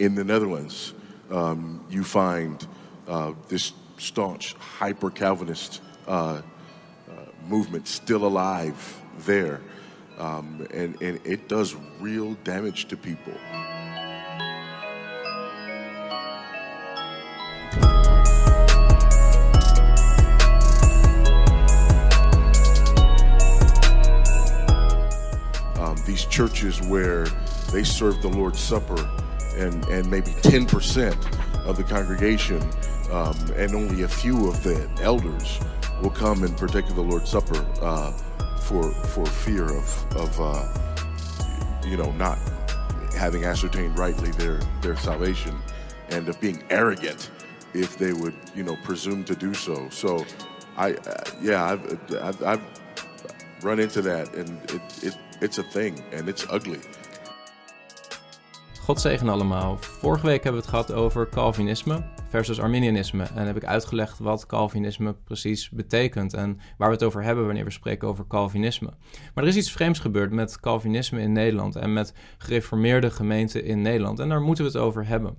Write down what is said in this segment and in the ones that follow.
In the Netherlands, um, you find uh, this staunch hyper Calvinist uh, uh, movement still alive there. Um, and, and it does real damage to people. Um, these churches where they serve the Lord's Supper and, and maybe 10% of the congregation um, and only a few of the elders will come and partake of the Lord's Supper uh, for, for fear of, of uh, you know, not having ascertained rightly their, their salvation and of being arrogant if they would, you know, presume to do so. So, I, uh, yeah, I've, I've, I've run into that and it, it, it's a thing and it's ugly. God zegen allemaal. Vorige week hebben we het gehad over Calvinisme versus Arminianisme. En heb ik uitgelegd wat Calvinisme precies betekent en waar we het over hebben wanneer we spreken over Calvinisme. Maar er is iets vreemds gebeurd met Calvinisme in Nederland en met gereformeerde gemeenten in Nederland. En daar moeten we het over hebben.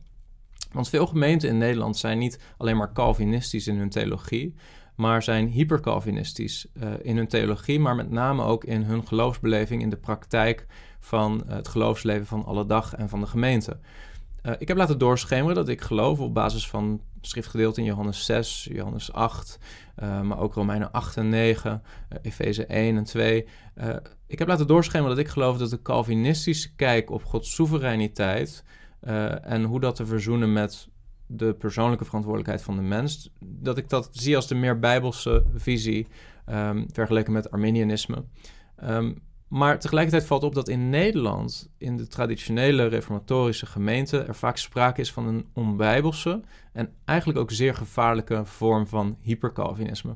Want veel gemeenten in Nederland zijn niet alleen maar Calvinistisch in hun theologie, maar zijn hypercalvinistisch uh, in hun theologie, maar met name ook in hun geloofsbeleving in de praktijk van het geloofsleven van alle dag en van de gemeente. Uh, ik heb laten doorschemeren dat ik geloof op basis van schriftgedeelten in Johannes 6, Johannes 8, uh, maar ook Romeinen 8 en 9, uh, Efeze 1 en 2. ik heb laten doorschemeren dat ik geloof dat de Calvinistische kijk op Gods soevereiniteit en hoe dat te verzoenen met de persoonlijke verantwoordelijkheid van de mens, dat ik dat zie als de meer bijbelse visie um, vergeleken met Arminianisme. Um, maar tegelijkertijd valt op dat in Nederland, in de traditionele reformatorische gemeente, er vaak sprake is van een onbijbelse en eigenlijk ook zeer gevaarlijke vorm van hypercalvinisme.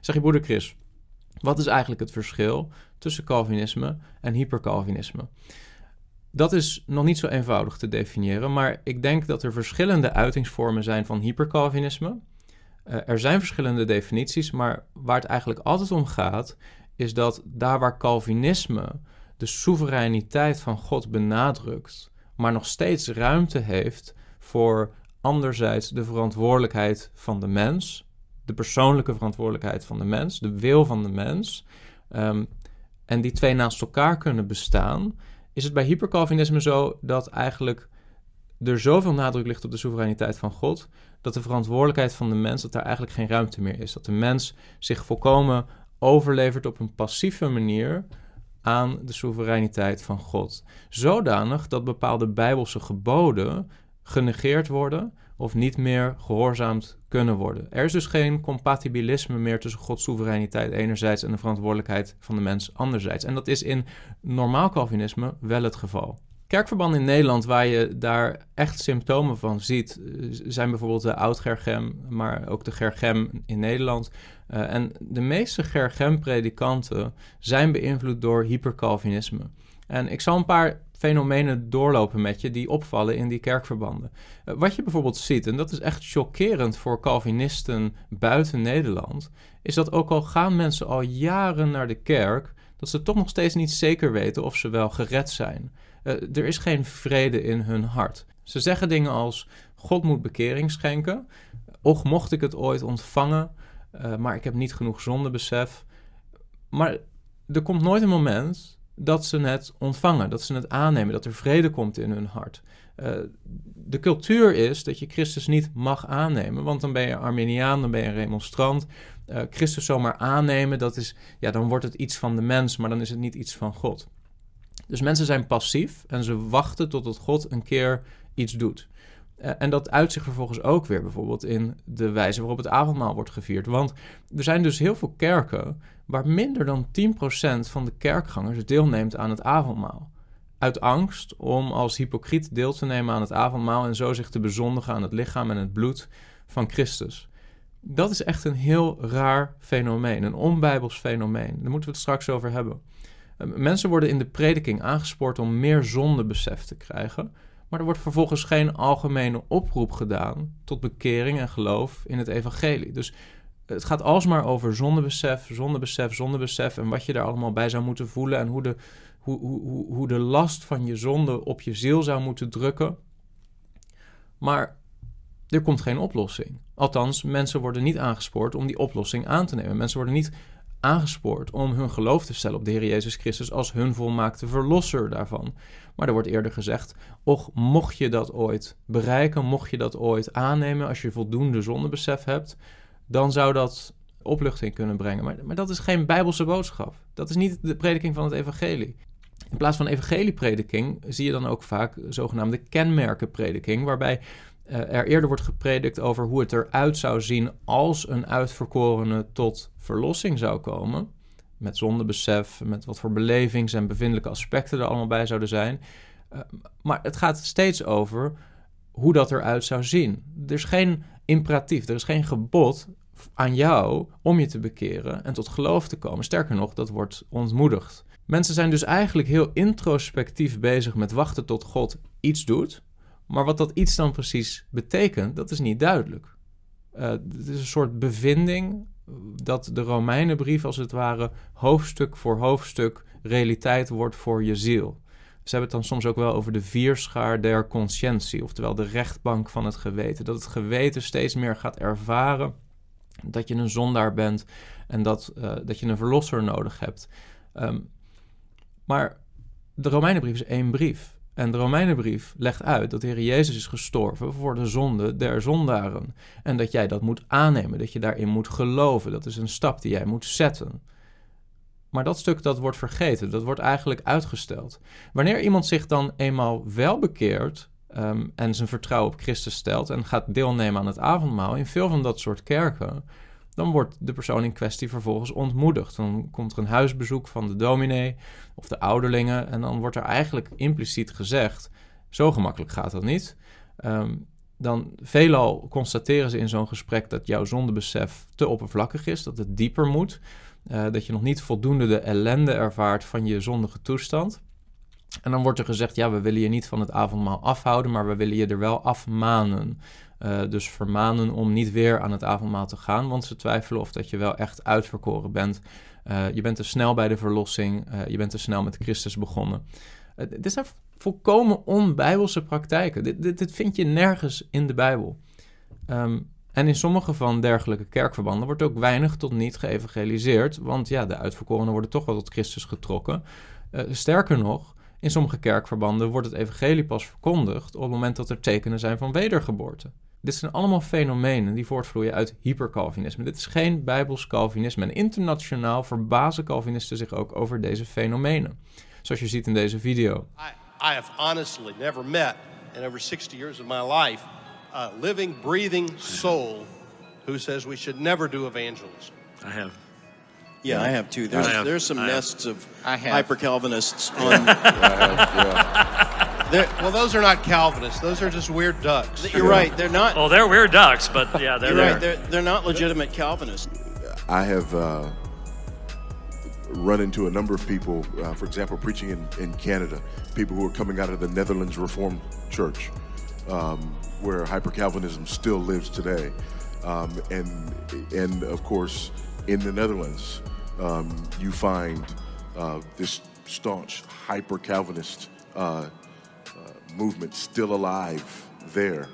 Zeg je broeder Chris, wat is eigenlijk het verschil tussen Calvinisme en hypercalvinisme? Dat is nog niet zo eenvoudig te definiëren, maar ik denk dat er verschillende uitingsvormen zijn van hypercalvinisme. Uh, er zijn verschillende definities, maar waar het eigenlijk altijd om gaat, is dat daar waar Calvinisme de soevereiniteit van God benadrukt, maar nog steeds ruimte heeft voor anderzijds de verantwoordelijkheid van de mens, de persoonlijke verantwoordelijkheid van de mens, de wil van de mens, um, en die twee naast elkaar kunnen bestaan, is het bij hypercalvinisme zo dat eigenlijk er zoveel nadruk ligt op de soevereiniteit van God, dat de verantwoordelijkheid van de mens, dat daar eigenlijk geen ruimte meer is. Dat de mens zich volkomen overlevert op een passieve manier aan de soevereiniteit van God. Zodanig dat bepaalde bijbelse geboden genegeerd worden of niet meer gehoorzaamd kunnen worden. Er is dus geen compatibilisme meer tussen Gods soevereiniteit enerzijds en de verantwoordelijkheid van de mens anderzijds. En dat is in normaal Calvinisme wel het geval. Kerkverbanden in Nederland waar je daar echt symptomen van ziet, eh, zijn bijvoorbeeld de Oud-Gergem, maar ook de Gergem in Nederland. Uh, en de meeste Gergem-predikanten zijn beïnvloed door hypercalvinisme. En ik zal een paar fenomenen doorlopen met je die opvallen in die kerkverbanden. Uh, wat je bijvoorbeeld ziet, en dat is echt chockerend voor Calvinisten buiten Nederland, is dat ook al gaan mensen al jaren naar de kerk, dat ze toch nog steeds niet zeker weten of ze wel gered zijn. Uh, er is geen vrede in hun hart. Ze zeggen dingen als: God moet bekering schenken. Och, mocht ik het ooit ontvangen, uh, maar ik heb niet genoeg zondebesef. Maar er komt nooit een moment dat ze het ontvangen, dat ze het aannemen, dat er vrede komt in hun hart. Uh, de cultuur is dat je Christus niet mag aannemen, want dan ben je Arminiaan, dan ben je remonstrant. Christus zomaar aannemen, dat is, ja, dan wordt het iets van de mens, maar dan is het niet iets van God. Dus mensen zijn passief en ze wachten totdat God een keer iets doet. Uh, en dat uit zich vervolgens ook weer bijvoorbeeld in de wijze waarop het avondmaal wordt gevierd. Want er zijn dus heel veel kerken waar minder dan 10% van de kerkgangers deelneemt aan het avondmaal. Uit angst om als hypocriet deel te nemen aan het avondmaal en zo zich te bezondigen aan het lichaam en het bloed van Christus. Dat is echt een heel raar fenomeen, een onbijbels fenomeen. Daar moeten we het straks over hebben. Uh, mensen worden in de prediking aangespoord om meer zondebesef te krijgen, maar er wordt vervolgens geen algemene oproep gedaan tot bekering en geloof in het evangelie. Dus het gaat alsmaar over zondebesef, zondebesef, zondebesef en wat je daar allemaal bij zou moeten voelen en hoe de, hoe, hoe, hoe de last van je zonde op je ziel zou moeten drukken. Maar er komt geen oplossing. Althans, mensen worden niet aangespoord om die oplossing aan te nemen. Mensen worden niet aangespoord om hun geloof te stellen op de Heer Jezus Christus als hun volmaakte verlosser daarvan. Maar er wordt eerder gezegd: Och, mocht je dat ooit bereiken, mocht je dat ooit aannemen, als je voldoende zondebesef hebt, dan zou dat opluchting kunnen brengen. Maar, maar dat is geen bijbelse boodschap. Dat is niet de prediking van het evangelie. In plaats van evangelieprediking zie je dan ook vaak zogenaamde kenmerkenprediking, waarbij er eerder wordt gepredikt over hoe het eruit zou zien als een uitverkorene tot verlossing zou komen. Met zondebesef, met wat voor belevings- en bevindelijke aspecten er allemaal bij zouden zijn. Uh, maar het gaat steeds over hoe dat eruit zou zien. Er is geen imperatief, er is geen gebod aan jou om je te bekeren en tot geloof te komen. Sterker nog, dat wordt ontmoedigd. Mensen zijn dus eigenlijk heel introspectief bezig met wachten tot God iets doet. Maar wat dat iets dan precies betekent, dat is niet duidelijk. Uh, het is een soort bevinding dat de Romeinenbrief als het ware hoofdstuk voor hoofdstuk realiteit wordt voor je ziel. Ze hebben het dan soms ook wel over de vierschaar der conscientie, oftewel de rechtbank van het geweten. Dat het geweten steeds meer gaat ervaren dat je een zondaar bent en dat, uh, dat je een verlosser nodig hebt. Um, maar de Romeinenbrief is één brief. En de Romeinenbrief legt uit dat de Heer Jezus is gestorven voor de zonde der zondaren. En dat jij dat moet aannemen, dat je daarin moet geloven. Dat is een stap die jij moet zetten. Maar dat stuk dat wordt vergeten, dat wordt eigenlijk uitgesteld. Wanneer iemand zich dan eenmaal wel bekeert um, en zijn vertrouwen op Christus stelt en gaat deelnemen aan het avondmaal, in veel van dat soort kerken, dan wordt de persoon in kwestie vervolgens ontmoedigd. Dan komt er een huisbezoek van de dominee of de ouderlingen en dan wordt er eigenlijk impliciet gezegd, zo gemakkelijk gaat dat niet. Um, dan veelal constateren ze in zo'n gesprek dat jouw zondebesef te oppervlakkig is, dat het dieper moet, uh, dat je nog niet voldoende de ellende ervaart van je zondige toestand. En dan wordt er gezegd, ja, we willen je niet van het avondmaal afhouden, maar we willen je er wel afmanen. Uh, dus vermanen om niet weer aan het avondmaal te gaan, want ze twijfelen of dat je wel echt uitverkoren bent. Uh, je bent te snel bij de verlossing, uh, je bent te snel met Christus begonnen. dit zijn volkomen onbijbelse praktijken. Dit, dit, vind je nergens in de Bijbel. Um, en in sommige van dergelijke kerkverbanden wordt ook weinig tot niet geëvangeliseerd, want ja, de uitverkorenen worden toch wel tot Christus getrokken. sterker nog, in sommige kerkverbanden wordt het evangelie pas verkondigd op het moment dat er tekenen zijn van wedergeboorte. Dit zijn allemaal fenomenen die voortvloeien uit hypercalvinisme. Dit is geen bijbels Calvinisme. En internationaal verbazen Calvinisten zich ook over deze fenomenen. Zoals je ziet in deze video. I, I have honestly never met in over 60 years of my life a living, breathing soul who says we should never do evangelism. I have. Yeah, I have too. There's have. there's some I have. nests of hyper Calvinists on. They're- well, those are not Calvinists. Those are just weird ducks. You're right. They're not. Well, they're weird ducks, but yeah, they're You're right. They're they're not legitimate Calvinists. I have uh, run into a number of people, uh, for example, preaching in, in Canada, people who are coming out of the Netherlands Reformed Church, um, where hyper Calvinism still lives today. Um, and, and of course, in the Netherlands, um, you find uh, this staunch hyper Calvinist uh, uh, movement still alive there.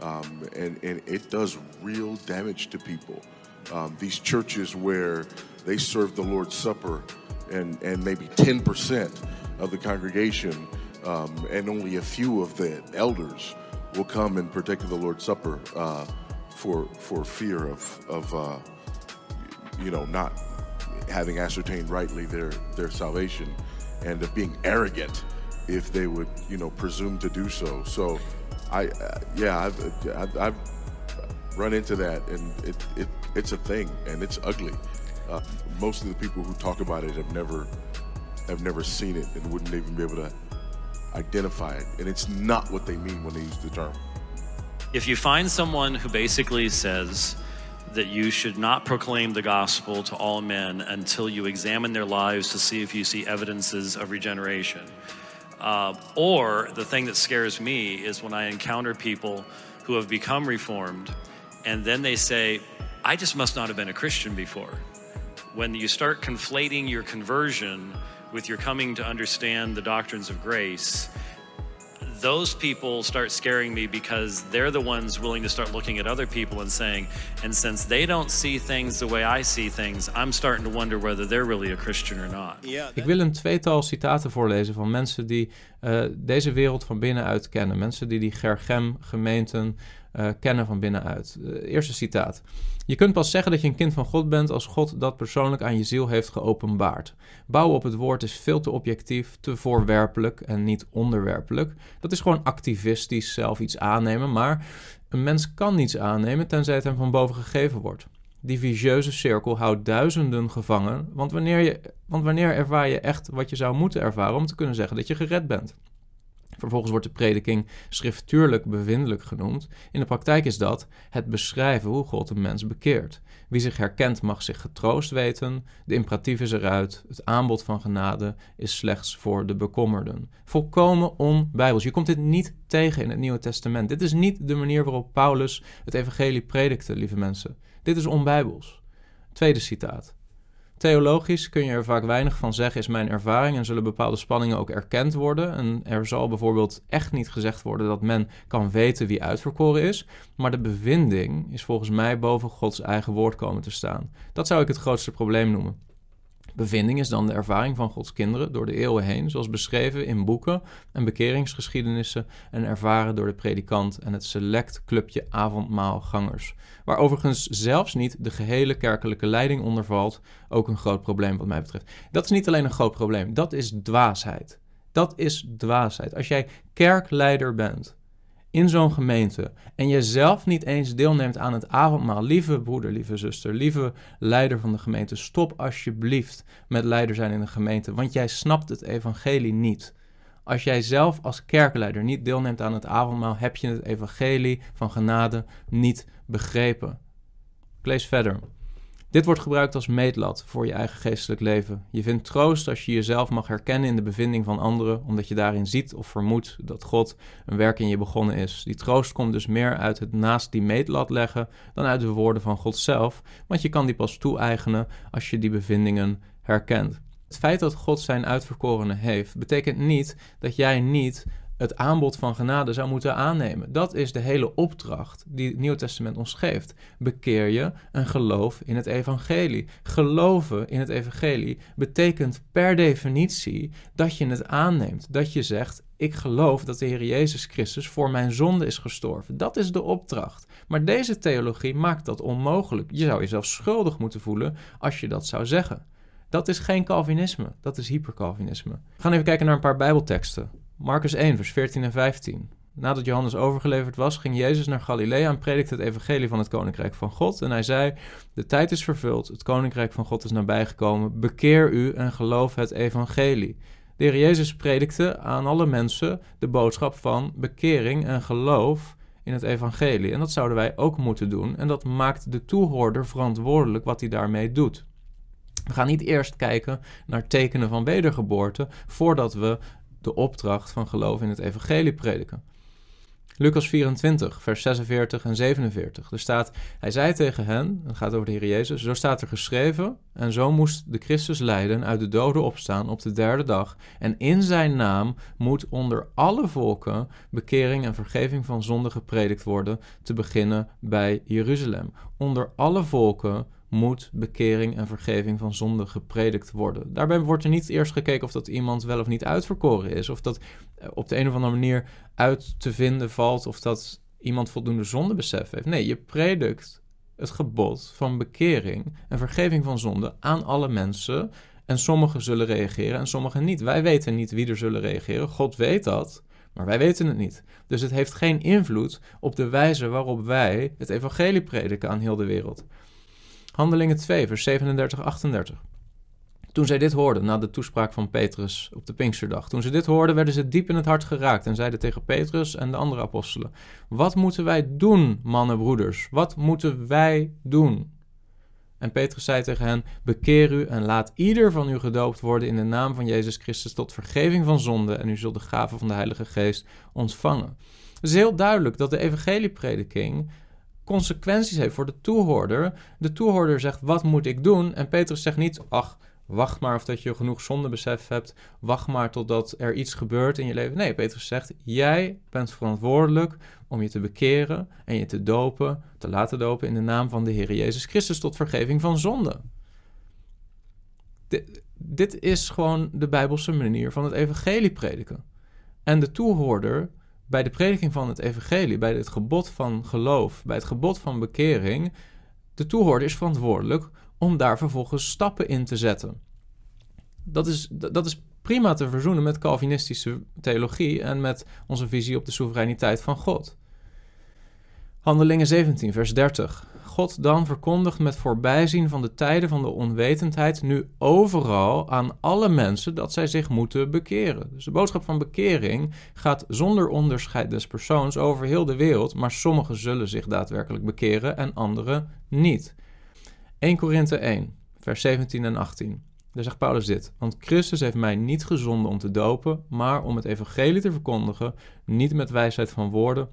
Um, and, and it does real damage to people. Um, these churches where they serve the Lord's Supper and, and maybe 10% of the congregation um, and only a few of the elders will come and partake of the Lord's Supper uh, for, for fear of, of uh, you know, not having ascertained rightly their, their salvation and of being arrogant if they would, you know, presume to do so. So, I, uh, yeah, I've, I've, I've run into that, and it, it, it's a thing, and it's ugly. Uh, most of the people who talk about it have never, have never seen it, and wouldn't even be able to identify it. And it's not what they mean when they use the term. If you find someone who basically says that you should not proclaim the gospel to all men until you examine their lives to see if you see evidences of regeneration. Uh, or the thing that scares me is when I encounter people who have become reformed and then they say, I just must not have been a Christian before. When you start conflating your conversion with your coming to understand the doctrines of grace, those people start scaring me because they're the ones willing to start looking at other people and saying, and since they don't see things the way I see things, I'm starting to wonder whether they're really a Christian or not. Yeah. Ik wil een tweetal citaten voorlezen van mensen die uh, deze wereld van binnenuit kennen. Mensen die die Gergem-gemeenten uh, kennen van binnenuit. Uh, eerste citaat. Je kunt pas zeggen dat je een kind van God bent als God dat persoonlijk aan je ziel heeft geopenbaard. Bouwen op het woord is veel te objectief, te voorwerpelijk en niet onderwerpelijk. Dat is gewoon activistisch zelf iets aannemen, maar een mens kan niets aannemen tenzij het hem van boven gegeven wordt. Die vicieuze cirkel houdt duizenden gevangen, want wanneer, je, want wanneer ervaar je echt wat je zou moeten ervaren om te kunnen zeggen dat je gered bent? Vervolgens wordt de prediking schriftuurlijk bevindelijk genoemd. In de praktijk is dat het beschrijven hoe God een mens bekeert. Wie zich herkent mag zich getroost weten. De imperatief is eruit. Het aanbod van genade is slechts voor de bekommerden. Volkomen onbijbels. Je komt dit niet tegen in het Nieuwe Testament. Dit is niet de manier waarop Paulus het evangelie predikte, lieve mensen. Dit is onbijbels. Tweede citaat. Theologisch kun je er vaak weinig van zeggen, is mijn ervaring, en zullen bepaalde spanningen ook erkend worden. En er zal bijvoorbeeld echt niet gezegd worden dat men kan weten wie uitverkoren is, maar de bevinding is volgens mij boven Gods eigen woord komen te staan. Dat zou ik het grootste probleem noemen. Bevinding is dan de ervaring van Gods kinderen door de eeuwen heen, zoals beschreven in boeken en bekeringsgeschiedenissen en ervaren door de predikant en het select clubje avondmaalgangers. Waar overigens zelfs niet de gehele kerkelijke leiding onder valt, ook een groot probleem wat mij betreft. Dat is niet alleen een groot probleem, dat is dwaasheid. Dat is dwaasheid. Als jij kerkleider bent in zo'n gemeente en je zelf niet eens deelneemt aan het avondmaal, lieve broeder, lieve zuster, lieve leider van de gemeente, stop alsjeblieft met leider zijn in de gemeente, want jij snapt het evangelie niet. Als jij zelf als kerkleider niet deelneemt aan het avondmaal, heb je het evangelie van genade niet begrepen. Ik lees verder. Dit wordt gebruikt als meetlat voor je eigen geestelijk leven. Je vindt troost als je jezelf mag herkennen in de bevinding van anderen, omdat je daarin ziet of vermoedt dat God een werk in je begonnen is. Die troost komt dus meer uit het naast die meetlat leggen dan uit de woorden van God zelf, want je kan die pas toe-eigenen als je die bevindingen herkent. Het feit dat God zijn uitverkorenen heeft, betekent niet dat jij niet het aanbod van genade zou moeten aannemen. Dat is de hele opdracht die het Nieuw Testament ons geeft. Bekeer je en geloof in het evangelie. Geloven in het evangelie betekent per definitie dat je het aanneemt. Dat je zegt, ik geloof dat de Heer Jezus Christus voor mijn zonde is gestorven. Dat is de opdracht. Maar deze theologie maakt dat onmogelijk. Je zou jezelf schuldig moeten voelen als je dat zou zeggen. Dat is geen Calvinisme, dat is hypercalvinisme. We gaan even kijken naar een paar Bijbelteksten. Marcus 1, vers 14 en 15. Nadat Johannes overgeleverd was, ging Jezus naar Galilea en predikte het evangelie van het koninkrijk van God. En hij zei: De tijd is vervuld, het koninkrijk van God is nabijgekomen. Bekeer u en geloof het evangelie. De Heer Jezus predikte aan alle mensen de boodschap van bekering en geloof in het evangelie. En dat zouden wij ook moeten doen. En dat maakt de toehoorder verantwoordelijk wat hij daarmee doet. We gaan niet eerst kijken naar tekenen van wedergeboorte voordat we de opdracht van geloof in het evangelie prediken. Lucas 24, vers 46 en 47. Er staat, hij zei tegen hen, het gaat over de Heer Jezus, zo staat er geschreven, en zo moest de Christus lijden, uit de doden opstaan op de derde dag, en in zijn naam moet onder alle volken bekering en vergeving van zonde gepredikt worden, te beginnen bij Jeruzalem. Onder alle volken moet bekering en vergeving van zonde gepredikt worden. Daarbij wordt er niet eerst gekeken of dat iemand wel of niet uitverkoren is, of dat eh, op de een of andere manier uit te vinden valt, of dat iemand voldoende zondebesef heeft. Nee, je predikt het gebod van bekering en vergeving van zonde aan alle mensen. En sommigen zullen reageren en sommigen niet. Wij weten niet wie er zullen reageren. God weet dat, maar wij weten het niet. Dus het heeft geen invloed op de wijze waarop wij het evangelie prediken aan heel de wereld. Handelingen 2, vers 37, 38. Toen zij dit hoorden, na de toespraak van Petrus op de Pinksterdag, toen ze dit hoorden, werden ze diep in het hart geraakt en zeiden tegen Petrus en de andere apostelen: Wat moeten wij doen, mannen, broeders? Wat moeten wij doen? En Petrus zei tegen hen: Bekeer u en laat ieder van u gedoopt worden in de naam van Jezus Christus tot vergeving van zonde, en u zult de gave van de Heilige Geest ontvangen. Het is heel duidelijk dat de evangelieprediking consequenties heeft voor de toehoorder. De toehoorder zegt: Wat moet ik doen? En Petrus zegt niet: Ach, Wacht maar of dat je genoeg zondebesef hebt. Wacht maar totdat er iets gebeurt in je leven. Nee, Petrus zegt: Jij bent verantwoordelijk om je te bekeren en je te dopen, te laten dopen in de naam van de Heer Jezus Christus tot vergeving van zonde. Dit, dit is gewoon de Bijbelse manier van het evangelie prediken. En de toehoorder bij de prediking van het evangelie, bij het gebod van geloof, bij het gebod van bekering, de toehoorder is verantwoordelijk om daar vervolgens stappen in te zetten. Dat is, dat is prima te verzoenen met Calvinistische theologie en met onze visie op de soevereiniteit van God. Handelingen 17, vers 30. God dan verkondigt met voorbijzien van de tijden van de onwetendheid nu overal aan alle mensen dat zij zich moeten bekeren. Dus de boodschap van bekering gaat zonder onderscheid des persoons over heel de wereld, maar sommigen zullen zich daadwerkelijk bekeren en anderen niet. 1 Korinthe 1, vers 17 en 18. Daar zegt Paulus dit: Want Christus heeft mij niet gezonden om te dopen, maar om het evangelie te verkondigen, niet met wijsheid van woorden,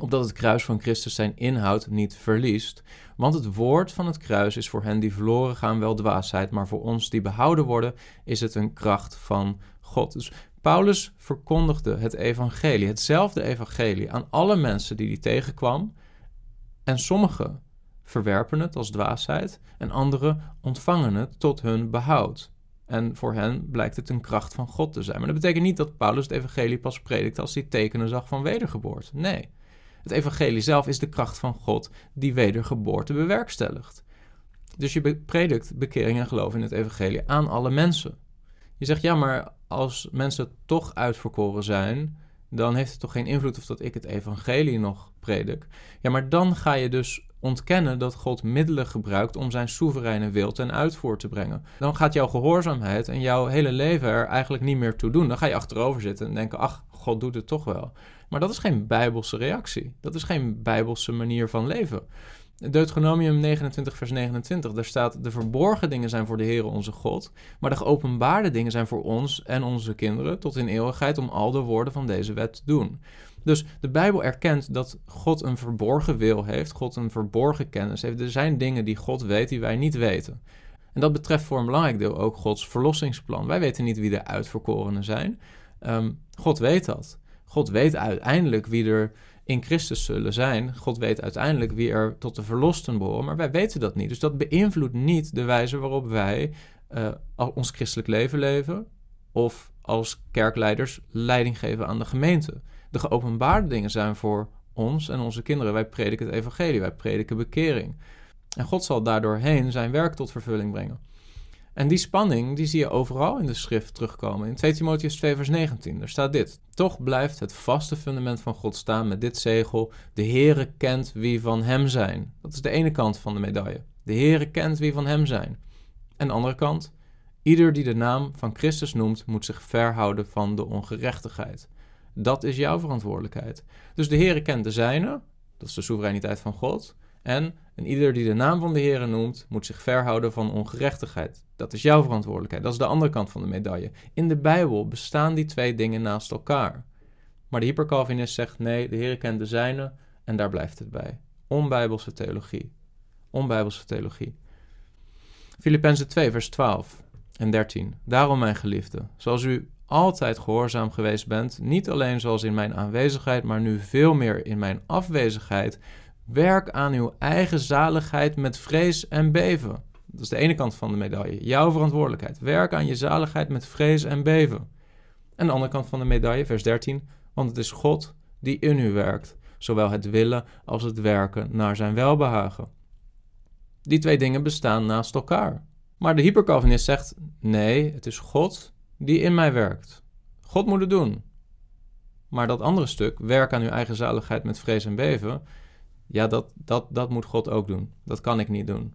opdat het kruis van Christus zijn inhoud niet verliest. Want het woord van het kruis is voor hen die verloren gaan wel dwaasheid, maar voor ons die behouden worden, is het een kracht van God. Dus Paulus verkondigde het evangelie, hetzelfde evangelie, aan alle mensen die hij tegenkwam. En sommigen verwerpen het als dwaasheid en anderen ontvangen het tot hun behoud. En voor hen blijkt het een kracht van God te zijn. Maar dat betekent niet dat Paulus het evangelie pas predikt als hij tekenen zag van wedergeboorte. Nee. Het evangelie zelf is de kracht van God die wedergeboorte bewerkstelligt. Dus je predikt bekering en geloof in het evangelie aan alle mensen. Je zegt ja, maar als mensen toch uitverkoren zijn, dan heeft het toch geen invloed of dat ik het evangelie nog predik. Ja, maar dan ga je dus ontkennen dat God middelen gebruikt om zijn soevereine wil ten uitvoer te brengen. Dan gaat jouw gehoorzaamheid en jouw hele leven er eigenlijk niet meer toe doen. Dan ga je achterover zitten en denken: ach, God doet het toch wel. Maar dat is geen bijbelse reactie. Dat is geen bijbelse manier van leven. Deuteronomium 29, vers 29, daar staat: De verborgen dingen zijn voor de Heer onze God, maar de geopenbaarde dingen zijn voor ons en onze kinderen tot in eeuwigheid om al de woorden van deze wet te doen. Dus de Bijbel erkent dat God een verborgen wil heeft, God een verborgen kennis heeft. Er zijn dingen die God weet die wij niet weten. En dat betreft voor een belangrijk deel ook Gods verlossingsplan. Wij weten niet wie de uitverkorenen zijn. Ehm, God weet dat. God weet uiteindelijk wie er in Christus zullen zijn. God weet uiteindelijk wie er tot de verlosten behoren, maar wij weten dat niet. Dus dat beïnvloedt niet de wijze waarop wij uh, ons christelijk leven leven of als kerkleiders leiding geven aan de gemeente. De geopenbaarde dingen zijn voor ons en onze kinderen. Wij prediken het evangelie, wij prediken bekering. En God zal daardoorheen zijn werk tot vervulling brengen. En die spanning die zie je overal in de schrift terugkomen. In 2 Timotheus 2 vers 19, daar staat dit. Toch blijft het vaste fundament van God staan met dit zegel. De Heere kent wie van hem zijn. Dat is de ene kant van de medaille. De Heere kent wie van hem zijn. En de andere kant, ieder die de naam van Christus noemt, moet zich verhouden van de ongerechtigheid. Dat is jouw verantwoordelijkheid. Dus de Heere kent de zijne, dat is de soevereiniteit van God. En, en ieder die de naam van de Heere noemt, moet zich verhouden van ongerechtigheid. Dat is jouw verantwoordelijkheid. Dat is de andere kant van de medaille. In de Bijbel bestaan die twee dingen naast elkaar. Maar de hypercalvinist zegt nee, de Heer kent de zijne en daar blijft het bij. Onbijbelse theologie. Onbijbelse theologie. Filippenzen 2, vers 12 en 13. Daarom, mijn geliefde, zoals u altijd gehoorzaam geweest bent, niet alleen zoals in mijn aanwezigheid, maar nu veel meer in mijn afwezigheid, werk aan uw eigen zaligheid met vrees en beven. Dat is de ene kant van de medaille. Jouw verantwoordelijkheid. Werk aan je zaligheid met vrees en beven. En de andere kant van de medaille, vers 13. Want het is God die in u werkt, zowel het willen als het werken naar zijn welbehagen. Die twee dingen bestaan naast elkaar. Maar de hypercalvinist zegt: nee, het is God die in mij werkt. God moet het doen. Maar dat andere stuk, werk aan uw eigen zaligheid met vrees en beven, ja, dat, dat, dat moet God ook doen. Dat kan ik niet doen.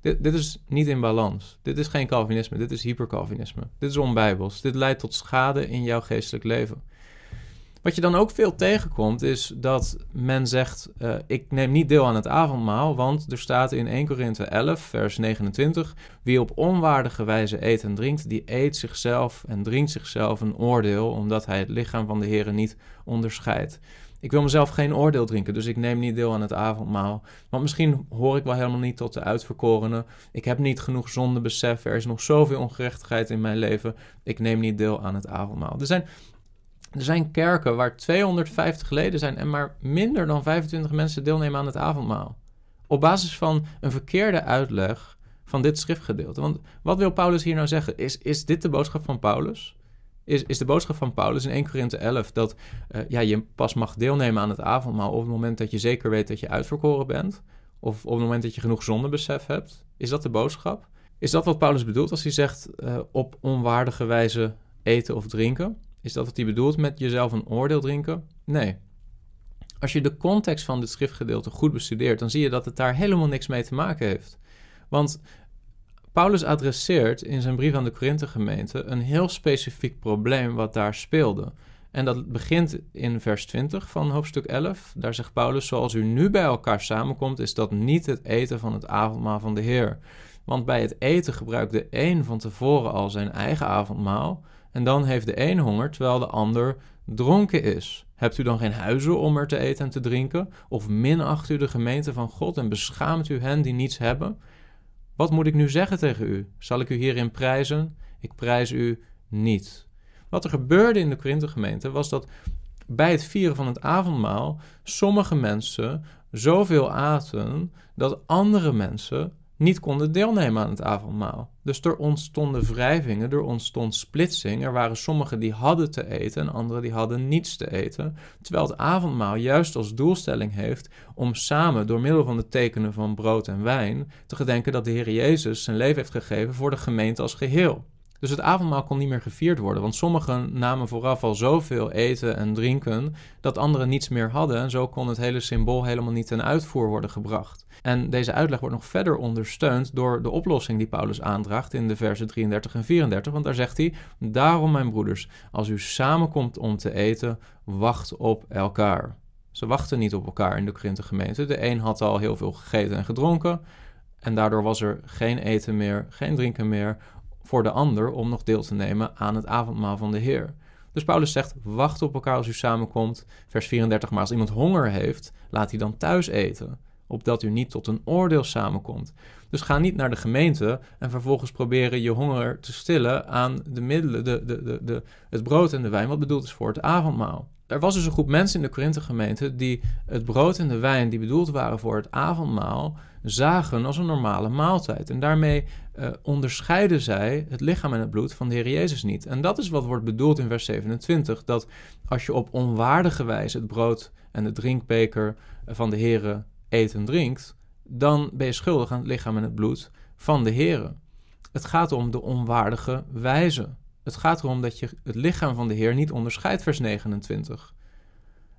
Dit, dit is niet in balans. Dit is geen Calvinisme, dit is hypercalvinisme. Dit is onbijbels. Dit leidt tot schade in jouw geestelijk leven. Wat je dan ook veel tegenkomt, is dat men zegt: uh, Ik neem niet deel aan het avondmaal, want er staat in 1 Korinthe 11, vers 29: Wie op onwaardige wijze eet en drinkt, die eet zichzelf en drinkt zichzelf een oordeel, omdat hij het lichaam van de Heer niet onderscheidt. Ik wil mezelf geen oordeel drinken, dus ik neem niet deel aan het avondmaal. Want misschien hoor ik wel helemaal niet tot de uitverkorenen. Ik heb niet genoeg zondebesef. Er is nog zoveel ongerechtigheid in mijn leven. Ik neem niet deel aan het avondmaal. Er zijn, er zijn kerken waar 250 leden zijn en maar minder dan 25 mensen deelnemen aan het avondmaal. Op basis van een verkeerde uitleg van dit schriftgedeelte. Want wat wil Paulus hier nou zeggen? Is, is dit de boodschap van Paulus? Is, is de boodschap van Paulus in 1 Korinthe 11 dat uh, ja, je pas mag deelnemen aan het avondmaal op het moment dat je zeker weet dat je uitverkoren bent? Of op het moment dat je genoeg zondebesef hebt? Is dat de boodschap? Is dat wat Paulus bedoelt als hij zegt uh, op onwaardige wijze eten of drinken? Is dat wat hij bedoelt met jezelf een oordeel drinken? Nee. Als je de context van dit schriftgedeelte goed bestudeert, dan zie je dat het daar helemaal niks mee te maken heeft. Want Paulus adresseert in zijn brief aan de Korinthe-gemeente een heel specifiek probleem wat daar speelde. En dat begint in vers 20 van hoofdstuk 11. Daar zegt Paulus: Zoals u nu bij elkaar samenkomt, is dat niet het eten van het avondmaal van de Heer. Want bij het eten gebruikt de een van tevoren al zijn eigen avondmaal. En dan heeft de een honger, terwijl de ander dronken is. Hebt u dan geen huizen om er te eten en te drinken? Of minacht u de gemeente van God en beschaamt u hen die niets hebben? Wat moet ik nu zeggen tegen u? Zal ik u hierin prijzen? Ik prijs u niet. Wat er gebeurde in de Korinthe gemeente was dat bij het vieren van het avondmaal sommige mensen zoveel aten dat andere mensen niet konden deelnemen aan het avondmaal. Dus er ontstonden wrijvingen, er ontstond splitsing. Er waren sommigen die hadden te eten en anderen die hadden niets te eten. Terwijl het avondmaal juist als doelstelling heeft om samen door middel van de tekenen van brood en wijn te gedenken dat de Heer Jezus zijn leven heeft gegeven voor de gemeente als geheel. Dus het avondmaal kon niet meer gevierd worden, want sommigen namen vooraf al zoveel eten en drinken dat anderen niets meer hadden en zo kon het hele symbool helemaal niet ten uitvoer worden gebracht. En deze uitleg wordt nog verder ondersteund door de oplossing die Paulus aandraagt in de versen 33 en 34, want daar zegt hij: Daarom, mijn broeders, als u samenkomt om te eten, wacht op elkaar. Ze wachten niet op elkaar in de Korinthe gemeente. De een had al heel veel gegeten en gedronken. En daardoor was er geen eten meer, geen drinken meer voor de ander om nog deel te nemen aan het avondmaal van de Heer. Dus Paulus zegt: wacht op elkaar als u samenkomt. Vers 34, maar als iemand honger heeft, laat hij dan thuis eten, opdat u niet tot een oordeel samenkomt. Dus ga niet naar de gemeente en vervolgens proberen je honger te stillen aan de middelen, de, de, de, de, het brood en de wijn, wat bedoeld is voor het avondmaal. Er was dus een groep mensen in de Korinthe gemeente die het brood en de wijn die bedoeld waren voor het avondmaal zagen als een normale maaltijd. En daarmee uh, onderscheiden zij het lichaam en het bloed van de Heer Jezus niet. En dat is wat wordt bedoeld in vers 27, dat als je op onwaardige wijze het brood en de drinkbeker van de Heer eet en drinkt, dan ben je schuldig aan het lichaam en het bloed van de Heer. Het gaat om de onwaardige wijze. Het gaat erom dat je het lichaam van de Heer niet onderscheidt, vers 29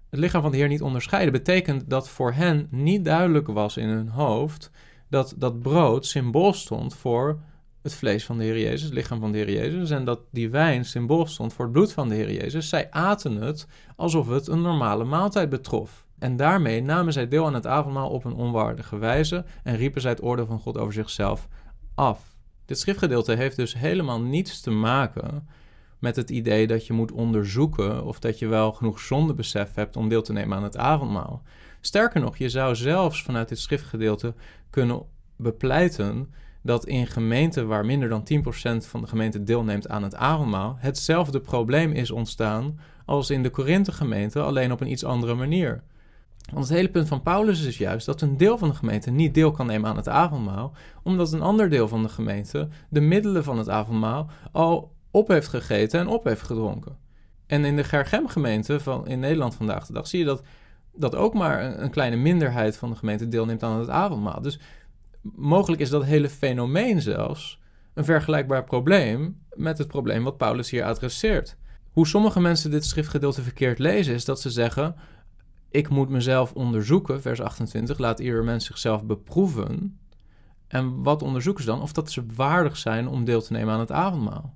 het lichaam van de Heer niet onderscheiden, betekent dat voor hen niet duidelijk was in hun hoofd dat dat brood symbool stond voor het vlees van de Heer Jezus, het lichaam van de Heer Jezus, en dat die wijn symbool stond voor het bloed van de Heer Jezus. Zij aten het alsof het een normale maaltijd betrof. En daarmee namen zij deel aan het avondmaal op een onwaardige wijze en riepen zij het oordeel van God over zichzelf af. Dit schriftgedeelte heeft dus helemaal niets te maken met het idee dat je moet onderzoeken of dat je wel genoeg zondebesef hebt om deel te nemen aan het avondmaal. Sterker nog, je zou zelfs vanuit dit schriftgedeelte kunnen bepleiten dat in gemeenten waar minder dan 10% van de gemeente deelneemt aan het avondmaal, hetzelfde probleem is ontstaan als in de Korinthe gemeente, alleen op een iets andere manier. Want het hele punt van Paulus is juist dat een deel van de gemeente niet deel kan nemen aan het avondmaal, omdat een ander deel van de gemeente de middelen van het avondmaal al op heeft gegeten en op heeft gedronken. En in de Gergem-gemeente van, in Nederland vandaag de dag zie je dat, dat ook maar een, een kleine minderheid van de gemeente deelneemt aan het avondmaal. Dus mogelijk is dat hele fenomeen zelfs een vergelijkbaar probleem met het probleem wat Paulus hier adresseert. Hoe sommige mensen dit schriftgedeelte verkeerd lezen, is dat ze zeggen: Ik moet mezelf onderzoeken, vers 28, laat ieder mens zichzelf beproeven. En wat onderzoeken ze dan? Of dat ze waardig zijn om deel te nemen aan het avondmaal.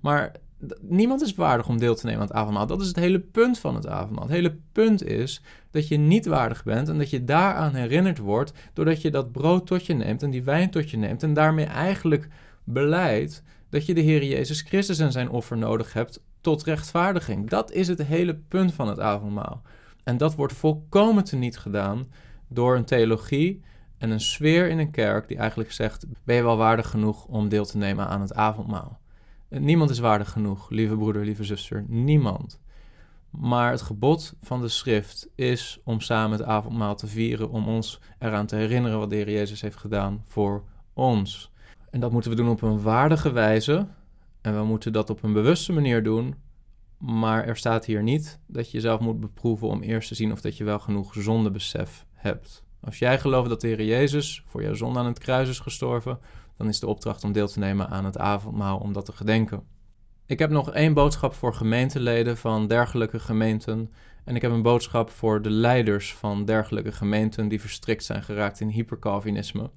Maar niemand is waardig om deel te nemen aan het avondmaal. Dat is het hele punt van het avondmaal. Het hele punt is dat je niet waardig bent en dat je daaraan herinnerd wordt doordat je dat brood tot je neemt en die wijn tot je neemt en daarmee eigenlijk beleidt dat je de Heer Jezus Christus en zijn offer nodig hebt tot rechtvaardiging. Dat is het hele punt van het avondmaal. En dat wordt volkomen teniet gedaan door een theologie en een sfeer in een kerk die eigenlijk zegt: ben je wel waardig genoeg om deel te nemen aan het avondmaal? Niemand is waardig genoeg, lieve broeder, lieve zuster, niemand. Maar het gebod van de schrift is om samen het avondmaal te vieren, om ons eraan te herinneren wat de Heer Jezus heeft gedaan voor ons. En dat moeten we doen op een waardige wijze. En we moeten dat op een bewuste manier doen. Maar er staat hier niet dat je jezelf moet beproeven om eerst te zien of dat je wel genoeg zondebesef hebt. Als jij gelooft dat de Heer Jezus voor jouw zonde aan het kruis is gestorven, dan is de opdracht om deel te nemen aan het avondmaal om dat te gedenken. Ik heb nog één boodschap voor gemeenteleden van dergelijke gemeenten. En ik heb een boodschap voor de leiders van dergelijke gemeenten die verstrikt zijn geraakt in hypercalvinisme.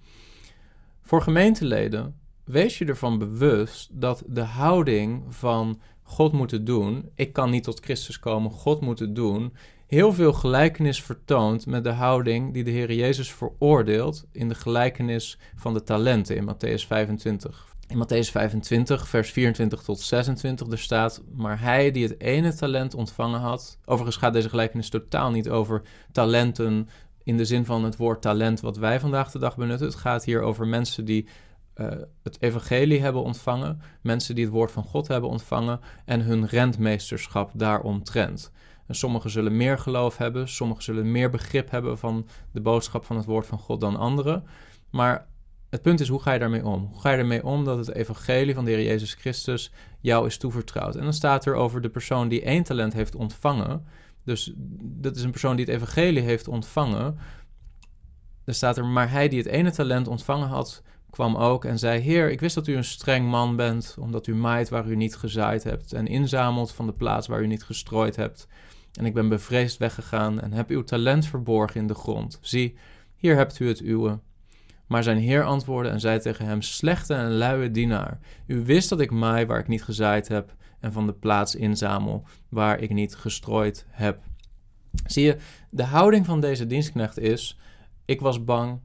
Voor gemeenteleden, wees je ervan bewust dat de houding van God moeten doen, ik kan niet tot Christus komen, God moeten doen, heel veel gelijkenis vertoont met de houding die de Heer Jezus veroordeelt in de gelijkenis van de talenten in Matthäus 25. In Matthäus 25, vers 24 tot 26, er staat: Maar hij die het ene talent ontvangen had. Overigens gaat deze gelijkenis totaal niet over talenten in de zin van het woord talent wat wij vandaag de dag benutten. Het gaat hier over mensen die uh, het evangelie hebben ontvangen, mensen die het woord van God hebben ontvangen en hun rentmeesterschap daaromtrent. En sommigen zullen meer geloof hebben, sommigen zullen meer begrip hebben van de boodschap van het woord van God dan anderen. Maar het punt is, hoe ga je daarmee om? Hoe ga je ermee om dat het evangelie van de Heer Jezus Christus jou is toevertrouwd? En dan staat er over de persoon die één talent heeft ontvangen. Dus dat is een persoon die het evangelie heeft ontvangen. Er staat er, maar hij die het ene talent ontvangen had, kwam ook en zei: Heer, ik wist dat u een streng man bent, omdat u maait waar u niet gezaaid hebt en inzamelt van de plaats waar u niet gestrooid hebt. En ik ben bevreesd weggegaan en heb uw talent verborgen in de grond. Zie, hier hebt u het uwe. Maar zijn heer antwoordde en zei tegen hem: Slechte en luie dienaar, u wist dat ik maai waar ik niet gezaaid heb en van de plaats inzamel waar ik niet gestrooid heb. Zie je, de houding van deze dienstknecht is: Ik was bang,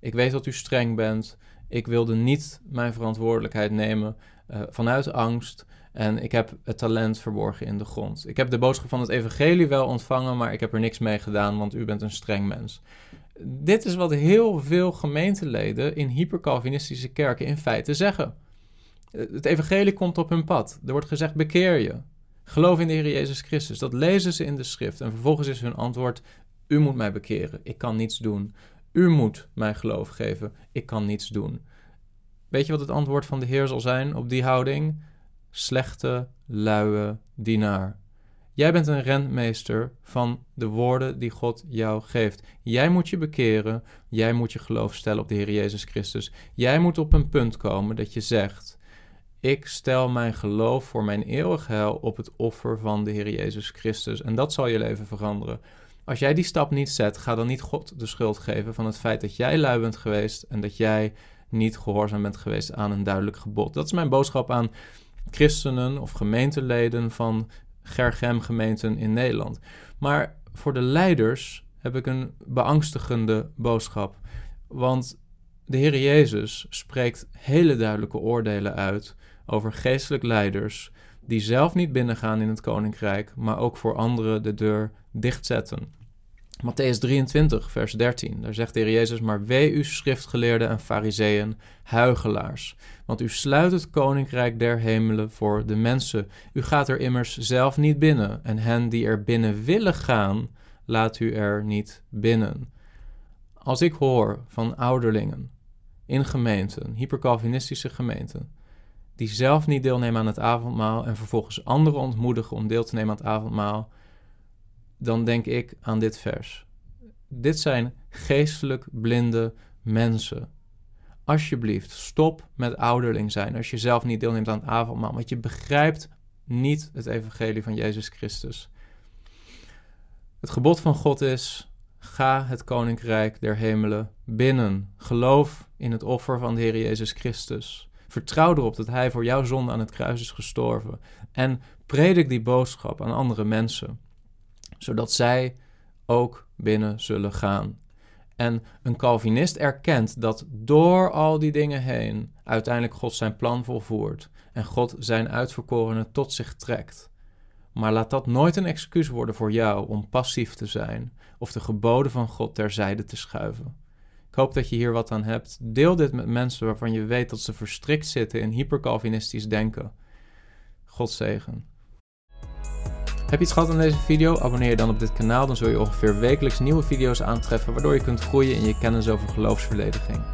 ik weet dat u streng bent, ik wilde niet mijn verantwoordelijkheid nemen uh, vanuit angst. En ik heb het talent verborgen in de grond. Ik heb de boodschap van het evangelie wel ontvangen, maar ik heb er niks mee gedaan, want u bent een streng mens. Dit is wat heel veel gemeenteleden in hypercalvinistische kerken in feite zeggen. Het evangelie komt op hun pad. Er wordt gezegd: bekeer je. Geloof in de Heer Jezus Christus. Dat lezen ze in de schrift. En vervolgens is hun antwoord: U moet mij bekeren. Ik kan niets doen. U moet mij geloof geven. Ik kan niets doen. Weet je wat het antwoord van de Heer zal zijn op die houding? Slechte, luie dienaar. Jij bent een rentmeester van de woorden die God jou geeft. Jij moet je bekeren. Jij moet je geloof stellen op de Heer Jezus Christus. Jij moet op een punt komen dat je zegt: Ik stel mijn geloof voor mijn eeuwig heil op het offer van de Heer Jezus Christus. En dat zal je leven veranderen. Als jij die stap niet zet, ga dan niet God de schuld geven van het feit dat jij lui bent geweest en dat jij niet gehoorzaam bent geweest aan een duidelijk gebod. Dat is mijn boodschap aan christenen of gemeenteleden van Gergem-gemeenten in Nederland. Maar voor de leiders heb ik een beangstigende boodschap. Want de Heer Jezus spreekt hele duidelijke oordelen uit over geestelijk leiders die zelf niet binnengaan in het koninkrijk, maar ook voor anderen de deur dichtzetten. Matthäus 23, vers 13. Daar zegt de Heer Jezus: Maar wee u, schriftgeleerden en fariseeën, huigelaars. Want u sluit het koninkrijk der hemelen voor de mensen. U gaat er immers zelf niet binnen. En hen die er binnen willen gaan, laat u er niet binnen. Als ik hoor van ouderlingen in gemeenten, hypercalvinistische gemeenten, die zelf niet deelnemen aan het avondmaal en vervolgens anderen ontmoedigen om deel te nemen aan het avondmaal dan denk ik aan dit vers. Dit zijn geestelijk blinde mensen. Alsjeblieft, stop met ouderling zijn als je zelf niet deelneemt aan het avondmaal, want je begrijpt niet het evangelie van Jezus Christus. Het gebod van God is: ga het koninkrijk der hemelen binnen. Geloof in het offer van de Heer Jezus Christus. Vertrouw erop dat Hij voor jouw zonde aan het kruis is gestorven. En predik die boodschap aan andere mensen zodat zij ook binnen zullen gaan. En een Calvinist erkent dat door al die dingen heen uiteindelijk God zijn plan volvoert en God zijn uitverkorenen tot zich trekt. Maar laat dat nooit een excuus worden voor jou om passief te zijn of de geboden van God terzijde te schuiven. Ik hoop dat je hier wat aan hebt. Deel dit met mensen waarvan je weet dat ze verstrikt zitten in hypercalvinistisch denken. God zegen. Heb je iets gehad aan deze video? Abonneer je dan op dit kanaal, dan zul je ongeveer wekelijks nieuwe video's aantreffen, waardoor je kunt groeien in je kennis over geloofsverdediging.